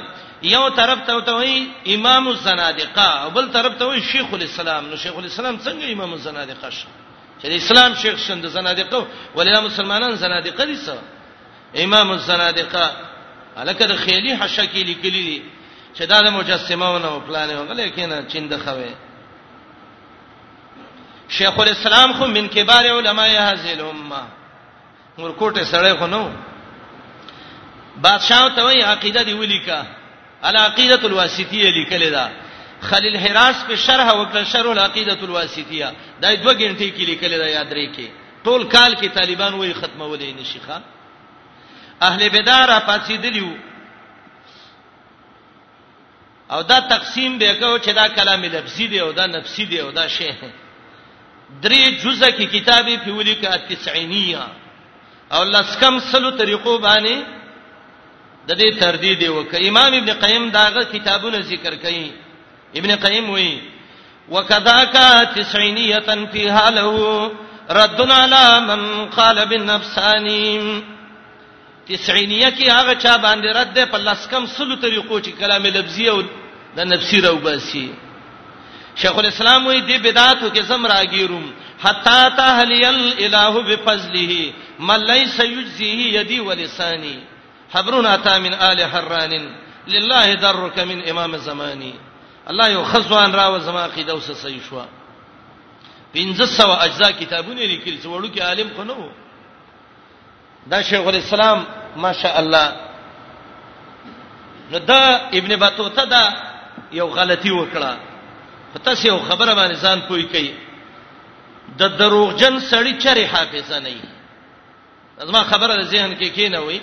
یو طرف ته ته وی امام الزنادقه او بل طرف ته وی شیخ الاسلام نو شیخ الاسلام څنګه امام الزنادقه شو چې اسلام شیخ شند زنادقه ولې مسلمانان زنادقه دي څه امام الزنادقه الکه د خیلی حشکی لیکلی دي چې دا د مجسمه ونه پلان وغلې کینه چیند خوي شیخ الاسلام خو من کبار علماء هذه الامه ورکوټه سړی خو نو بادشاہ ته وی عقیده دی ولیکا العقیده الواسطیه لیکل دا خلیل حراس په شرح وکړه شرح العقیده الواسطیه دا دوه غنټې کې لیکل دا یاد لرئ کې ټول کال کې طالبان وی ختمولې نشي ښا اهل بدار پاتې دلیو او دا تقسیم به کو چې دا کلام لفظي دی او دا نفسي دی او دا شی درې جزء کې کتابي په ولي کې التسعینیه او لسکم سلو طریقو باندې د دې تردید وک امام ابن قیم داغه کتابونه ذکر کړي ابن قیم وایي وکذاک تسعینیه فیها له ردنا علی من قال بالنفسانی تسعینیه کې هغه چا باندې رد ده په لسکم سلو طریقو چې کلام لفظي او د نفسي راو باسي شیخ الاسلام وی دی بدعاتو کې زم راګیروم حتا تهلی الاله بفضله من ليس يجزيه يدي ولساني حبرنا تا من آل حران لله درك من امام زماني الله یو خزوان راو زما عقیده اوس صحیح شو 1500 اجزا کتابونه لیکل چې وړو کې عالم خو نه وو دا شیخ الاسلام ماشاءالله نو دا ابن بطوطه دا یو غلطي وکړه په تاسو یو خبره باندې ځان پوي کوي د دروغجن سړی چره حافظه نه وي زما خبره ذهن کې کی کینه وي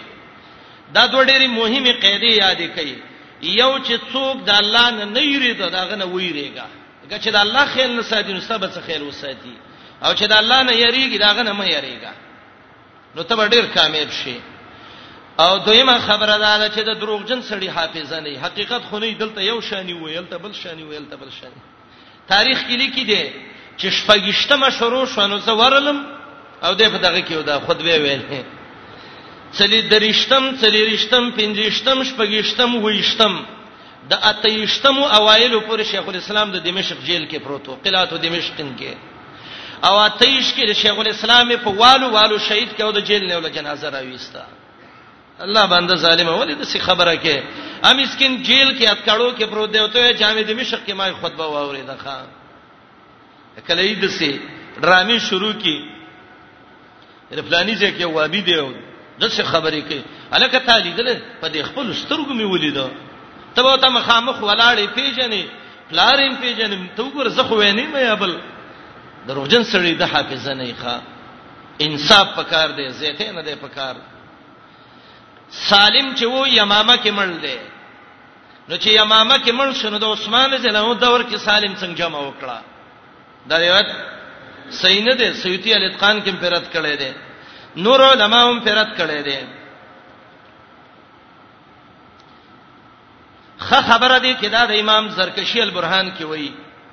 دا دوه ډېری مهمه قاعده یادې کړي یو چې څوک د الله نه نه یری ته داغه نه ویریږي که چې د الله خیال نه ساتي نو سبا څه خیال وساتي او چې د الله نه یریږي داغه نه مې یریږي نو ته ډیر کامیاب شي او دویمه خبره دا ده چې د دروغجن سړي حافظه نه حقیقت خو نه دلته یو شانی ویل ته بل شانی ویل ته بل شانی تاریخ کې لیکي دي چې شپږشتمه شروع شونه زه ورلم او دې په دغه کې دا خود وی ویل چلی درشتم چلی رشتم پنځشتم شپږشتم وېشتم د اته یشتمو اوایلو پورې شیخ الاسلام د دمشق جیل کې پروت و قلات دمشقن کې او اته یش کې شیخ الاسلام په والو والو شهید کې او د جیل نه ول جنازه راويستا الله باندې ظالم ولې د څه خبره کې ام اسکن جیل کې اتکړو کې پروت دی او ته جامع دمشق کې ما خطبه واورې ده خان کله یې د سي ډرامي شروع کی رپلانی چې کې وابي دی د څه خبرې کې الکه تعالی دل په دې خپل سترګو می ولید ته به ته مخامخ ولاړې پیژنې پلارین پیژنې ته وګور زه خو وینې مې ابل دروغجن سړی د حافظ نه ښه انصاف پکار دی زیته نه دی پکار سالم چې وو یمامه کې مړ دی نو چې یمامه کې مړ شنو د عثمان زنه دور کې سالم څنګه جمع وکړه دا روایت صحیح نه دی سیوطی الاتقان کې پرد کړی دی نور علما هم پرد کړی دی خه خبره دی کې دا د امام زرکشی البرهان کې وایي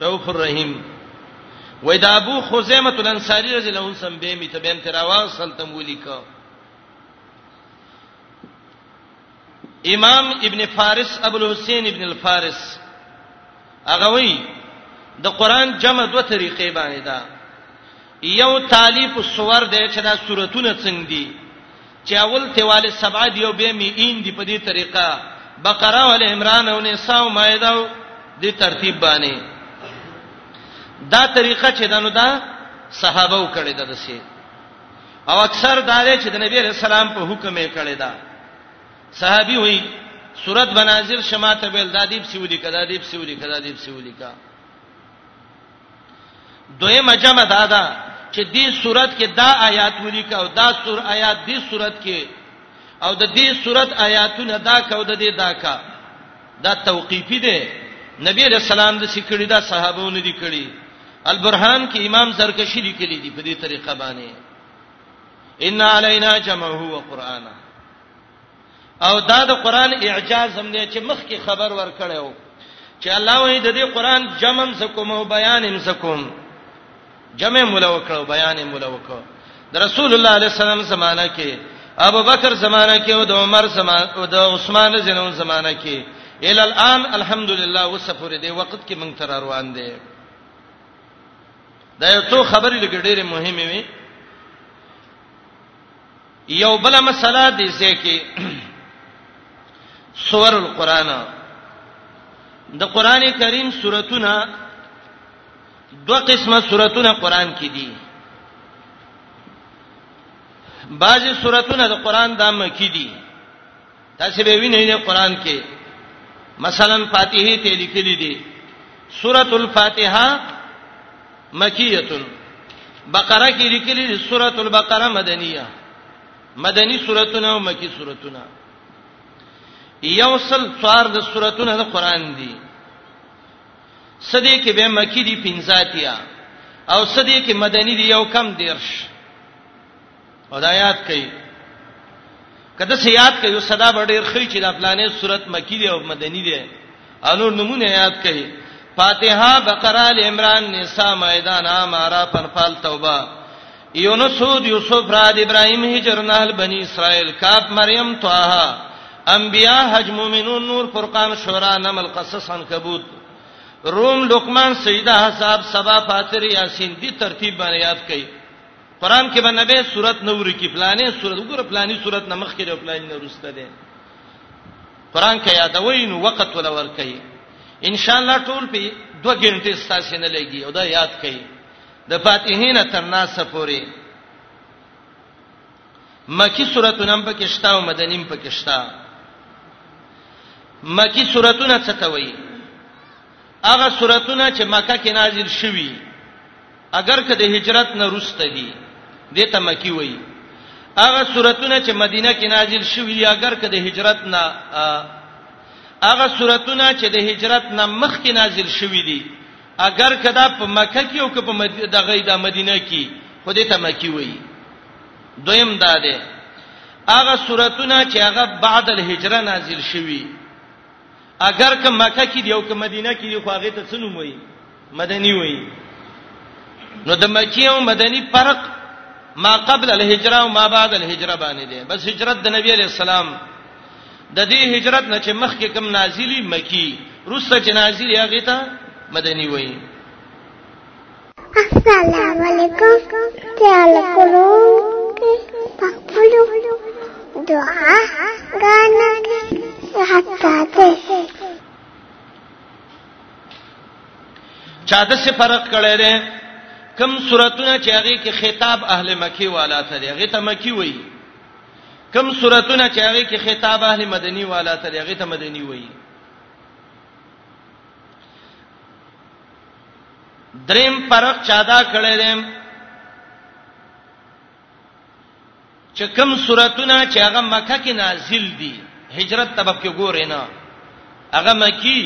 رؤف الرحیم وای دا ابو خزیمه الانصاری رضی الله عنه سم به می ته بین تراوا سلطم ولیکو امام ابن فارس ابو الحسین ابن الفارس هغه وی د قران جمع دوه طریقې باندې ده یو طالب سور دی چې دا سورتونه څنګه دي چې اول تیواله سبع دی او به می این دی په دې طریقه بقره ول عمران او نساء او مائده او دې ترتیب باندې دا طریقه چې دنو دا صحابه و کړی دا دسه او اکثر دا دی چې د نبی رسول الله په حکم یې کړی دا صحابي وایي صورت بنازل شماته بل دا دیب سیولی کدا دیب سیولی کدا دیب سیولی کا دویمه جمع دا ده چې دې صورت کې دا آیات ولیکه او دا سور آیات دې صورت کې او د دې صورت آیاتونه دا کو د دې دا کا دا توقیفی دی نبی علیہ السلام د سکړی دا صحابهونه دي کړی البرهان کې امام زرکشی لیکلی دی په دې طریقه باندې ان علینا جمعه و قرانا او دا د قران اعجاز هم دی چې مخکې خبر ورکړیو چې الله وایي د دې قران جمم سکوم او بیان هم سکوم جمع مولا وکړو بیان مولا وکړو د رسول الله علیه السلام زمانہ کې ابو بکر زمانہ کې او د عمر زمانہ او د عثمان زینو زمانہ کې ال الان الحمدلله وسفر دی وخت کې مونږ تر روان دی دا یو څو خبرې لګډېره مهمه وي یو بل مسله دې ځکه سور القرآن د قران کریم سوراتونه دوه قسمه سوراتونه قران کې دي بعضی سوراتونه د قران د مکی دي تاسو به وینئ د قران کې مثلا فاتحه ته لیکلي دي سورۃ الفاتحه مکیه بقره کې لیکلي دي سورۃ البقره مدنیه مدنی سوراتونه او مکی سوراتونه یو سل څوار د سوراتونه د قران دي سدې کې به مکی دي پنځاتیا او سدې کې مدنی دي یو کم دیرش او دا یاد کړئ کله چې یاد کړئ یو صدا ډېر خې چې د پلانې صورت مکی دی او مدنی دی انو نمونه یاد کړئ فاتحه بقره ال عمران نساء میدان امارا پنفال توبه یونس هود یوسف راد ابراهیم هجر نهل بنی اسرائیل کاف مریم طه انبیاء حج مومنون نور فرقان شورا نمل قصص عنکبوت روم لقمان سیدہ حساب سبا فاتر یاسین دی ترتیب باندې یاد کړئ قران کې باندې به صورت نور کې فلانه صورت وګوره فلاني صورت نه مخ کې او فلاني نه ورسته ده قران کې یادوي نو وخت ولا ور کوي ان شاء الله ټول په 2 غنټې ستاسو نه لګي او دا یاد کړئ د فاتحین تر ناسه پوري مکی سوراتونه په کې شته او مدنیم په کې شته مکی سوراتونه څه ته وایي هغه سوراتونه چې مکه کې نازل شوي اگر که د هجرت نه روسته دي دته مکی وایي هغه سوراتونه چې مدینه کې نازل شوي دي اگر که د هجرت نه هغه سوراتونه چې د هجرت نه مخکې نازل شوي دي اگر که دا په مکه کې او که په دغه د مدینه کې خو دته مکی وایي دویم دا ده هغه سوراتونه چې هغه بعد الهجره نازل شوي اگر که مکه کې دی او که مدینه کې دی خو هغه ته څه نوم وایي مدني وایي نو د مکی او مدني فرق ما قبل الهجره او ما بعد الهجره باندې دی بس هجرت د نبی علی السلام د دې هجرت نه چې مخکې کم نازلی مکی روسته چې نازلی هغه ته مدني وایي السلام علیکم خیال کړو پخپلو دعا غانا حتا ته چا د څه فرق کړی دی کم سوراتونه چې هغه کې خطاب اهل مکی والا ته دی هغه ته مکی وایي کم سوراتونه چې هغه کې خطاب اهل مدني والا ته دی هغه ته مدني وایي دریم فرق چادا کړی دی چې کوم سوراتونه چې هغه مکه کې نازل دي هجرت تبب کې ګورې نه هغه مکی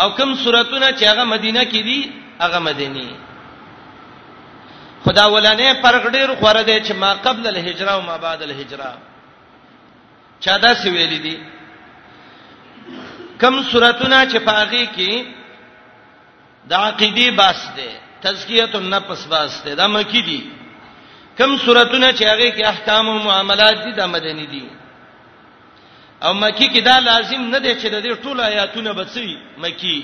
او کوم سوراتونه چې هغه مدینه کې دي هغه مدینی خدا ولنه فرق ډیر خوره دی چې ما قبل الهجره او ما بعد الهجره چا دا سی ویل دي کم سوراتونه چې پاغي کې د عقیدی باس ده تزکیه النفس باس ده د مکی دي کم سوراتونه چې هغه کې احکام او معاملات دي د مدني دي او مکی کې دا لازم نه دی چې د دې ټولو آیاتونه بچي مکی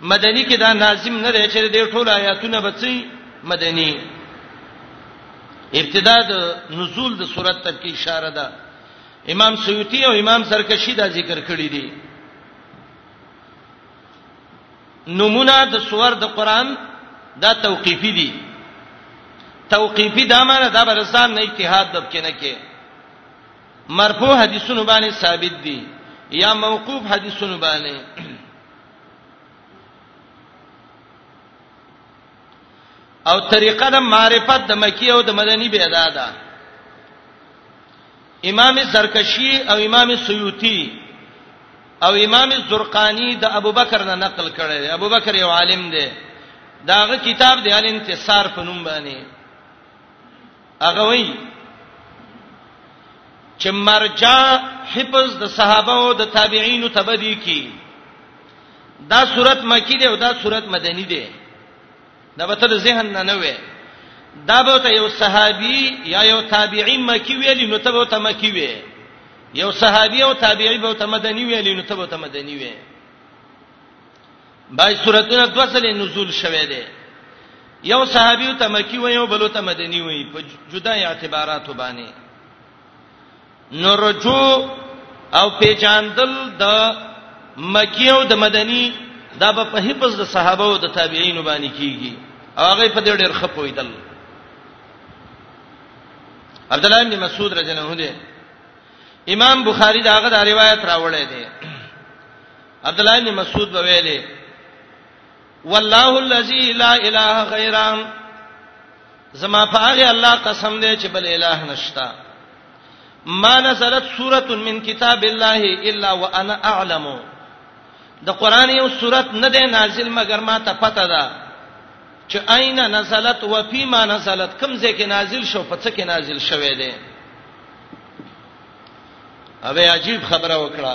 مدني کې دا لازم نه دی چې د دې ټولو آیاتونه بچي مدني ابتدا د نزول د سورته ته کې اشاره ده امام سیوطی او امام سرکشی دا ذکر کړی دی نمونه د سور د قران دا توقیفی دي توقیفی دا معنی دا برسان نه اجتهاد د کنه کې مرفوع حدیثونه باندې ثابت دي یا موقوف حدیثونه باندې او طریقه د معرفت د مکی او د مدنی به ادا ده امام زرکشی او امام سیوطی او امام زرقانی د ابوبکر نه نقل کړی دی ابوبکر یو عالم دی داغه کتاب دی ال انتصار په نوم باندې هغه وایي چې مرجع حفظ د صحابه او د تابعین تبدی کی دا صورت مکی دی او دا صورت مدنی دی دا به تل ذهن نه نه وي دا به ته یو صحابي یا یو تابعی مکی ویلی نو ته به ته مکی وی یو صحابي او تابعی به ته مدنی ویلی نو ته به ته مدنی وی بای سورتونه دوه ځله نزول شوه دی یو صحابي ته مکی وی او بل ته مدنی وی په جدا اعتباراتو باندې نو رجوع او پیجاندل د مکی او د مدنی دا به په حفظ د صحابه او د تابعین باندې کیږي او هغه په دې ډېر خپویدل عبد الله بن مسعود رضی الله عنه امام بخاری دا هغه روایت راوړی دی عبد الله بن مسعود به ویلي والله الذي لا اله غیره زما په هغه الله قسم دی چې بل اله نشتا ما نزلت سوره من کتاب الله الا وانا اعلم د قران یو سوره نه ده نازل مګر ما ته پته ده چې اين نزلت و فيما نزلت کوم ځای کې نازل شو په څه کې نازل شوه دی اوبه عجیب خبره وکړه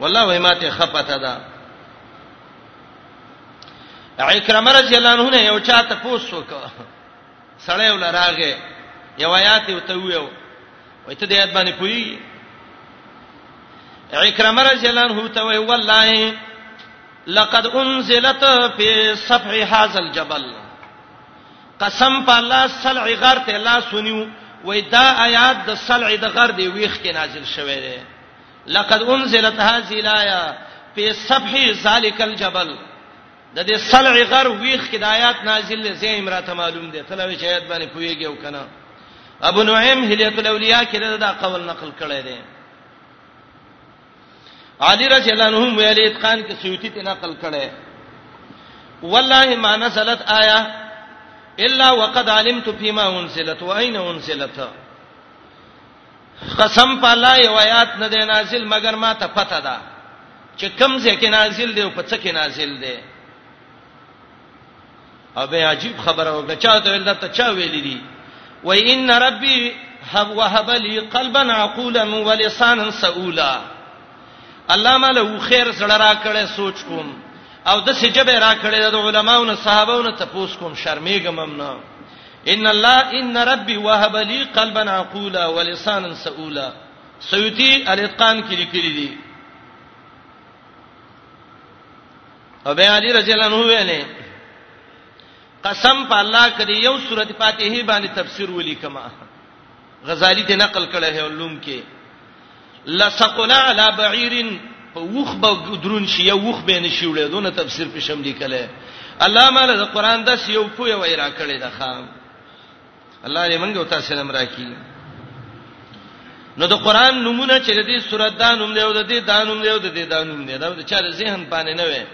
والله وای ماته خپته ده اکرمه رضی الله عنه یو چاته پوس وکړه سړی ول راغې یو آیات ته ویو وای ته دې آیات باندې پوي اکرمه رضی الله عنه ته وای والله لقد انزلت في صفح هذا الجبل قسم په الله سلع غر ته لا سنیو وای دا آیات د سلع د غر دی ویخ کې نازل شوه دی لقد انزلت هذه الايه په صفح ذالک الجبل د دې سلع غر ویخ کې د آیات نازل دي زه امراته معلوم دي تلوي شاید باندې پويږي او کنه ابو نعیم هلیت الاولیاء کې دا قول نقل کړی دی علی رضی الله عنه ویل اتقان کې سیوطی ته نقل کړی والله ما نزلت آیه الا وقد علمت فيما انزلت واين انزلت قسم په الله یو آیات نه دی نازل مګر ما ته پته ده چې کم ځکه نازل دی او په څه کې نازل دی او به عجیب خبره وکړه چا ته ویل ته چا ویل دي و ان ربي هب وهب لي قلبا عقولا ولسانا سؤولا الله مله خیر سره را کړې سوچ کوم او د سجبه را کړې د علماونو صحابهونو ته پوس کوم شرمېږم نه ان الله ان ربي وهب لي قلبا عقولا ولسانا سؤولا سيوطي الاتقان کې لیکلي دي ابي علي رضی الله عنه ویلې قسم په الله کړي یو سورته فاتحه باندې تفسیر ولیکما غزالی ته نقل کړه هي علوم کې لسقنا علی بعیر په وخ به درون شي یو وخ به نشوړې دونه تفسیر په شم لیکله الله مال د قران د یو په یو را کړی د خام الله دې منګو تاسو نم راکی نو د قران نمونه چې د دې سورته دانوم دی او د دې دانوم دی او د دې دانوم دی دا د چا ذهن باندې نه وي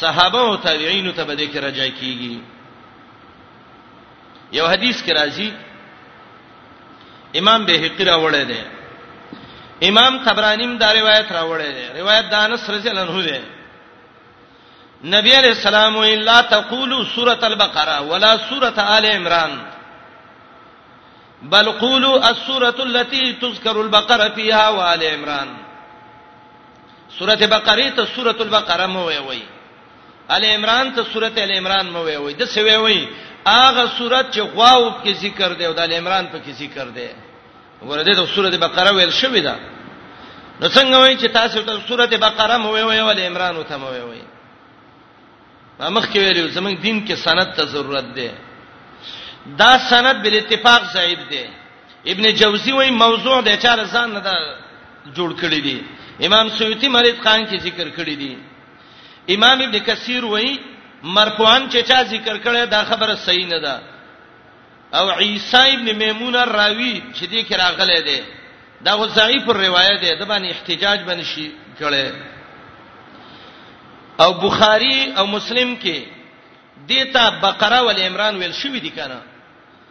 صحابه او تابعین ته به ذکر راځي کیږي یو حدیث کې راځي امام بهقی راوړی دی امام طبرانی هم دا روایت راوړی دی روایت د انس رضی الله عنه دی نبی علیہ السلام الا تقولوا سوره البقره ولا سوره آل عمران بل قولوا السوره التي تذكر البقره فيها وآل عمران سوره بقره ته سوره البقره مو وی وی ال عمران ته سورته ال عمران مو وی وی د څه وی وی هغه سورته چې غواو کې ذکر دی او د ال عمران په کې ذکر دی ورته د سورته بقره ویل شوې ده نو څنګه وای چې تاسو ته سورته بقره مو وی وی ول عمران ته مو وی وی مخ کې ویلو زمنګ دین کې سند ته ضرورت دی دا سند بل اتفاق ضعیف دی ابن جوزی وای موضوع د چار ځان نه دا جوړ کړی دی امام سیوطی مرید خان کې ذکر کړی دی امام ابن کثیر وایي مرفوعا چې چا ذکر کړي دا خبره صحیح نه ده او عیسی ابن میمون راوی چې دې کې راغله ده دا غو ضعیف روایت ده د باندې احتجاج باندې شي کړي او بخاری او مسلم کې دیتا بقره ول عمران ویل شوې دي کنه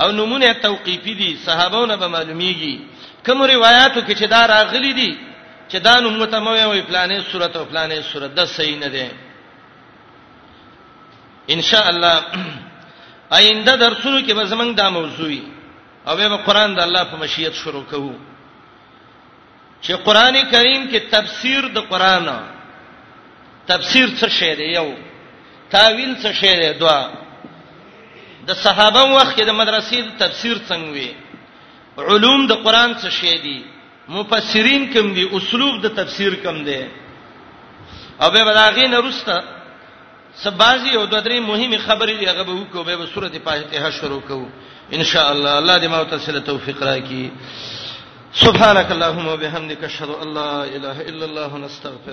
او نمونه توقیفی دي صحابو نه به معلومیږي کوم روایتو کې چې دا راغلي دي چې دا نوم متموي وي پلانې صورت او پلانې صورت د صحیح نه ده ان شاء الله آینده درسونو کې به زمنګ دا موضوعي او به قرآن د الله په مشیت شروع کوو چې قران کریم کې تفسیر د قران تفسیر څه شی دی یو تاویل څه شی دی دوا د صحابه وخت کې د مدرسې د تفسیر څنګه وی علوم د قران څه شی دی مفسرین کوم دی اسلوب د تفسیر کوم دی او به بلاغین رسته سبازي او دوه درې مهمه خبرې دی هغه به وکړو به به سورته فاتحه شروع کوو ان شاء الله الله دې ما ته سره توفیق راکړي سبحانك اللهم وبحمدك اشهد ان لا اله الا الله نستغفر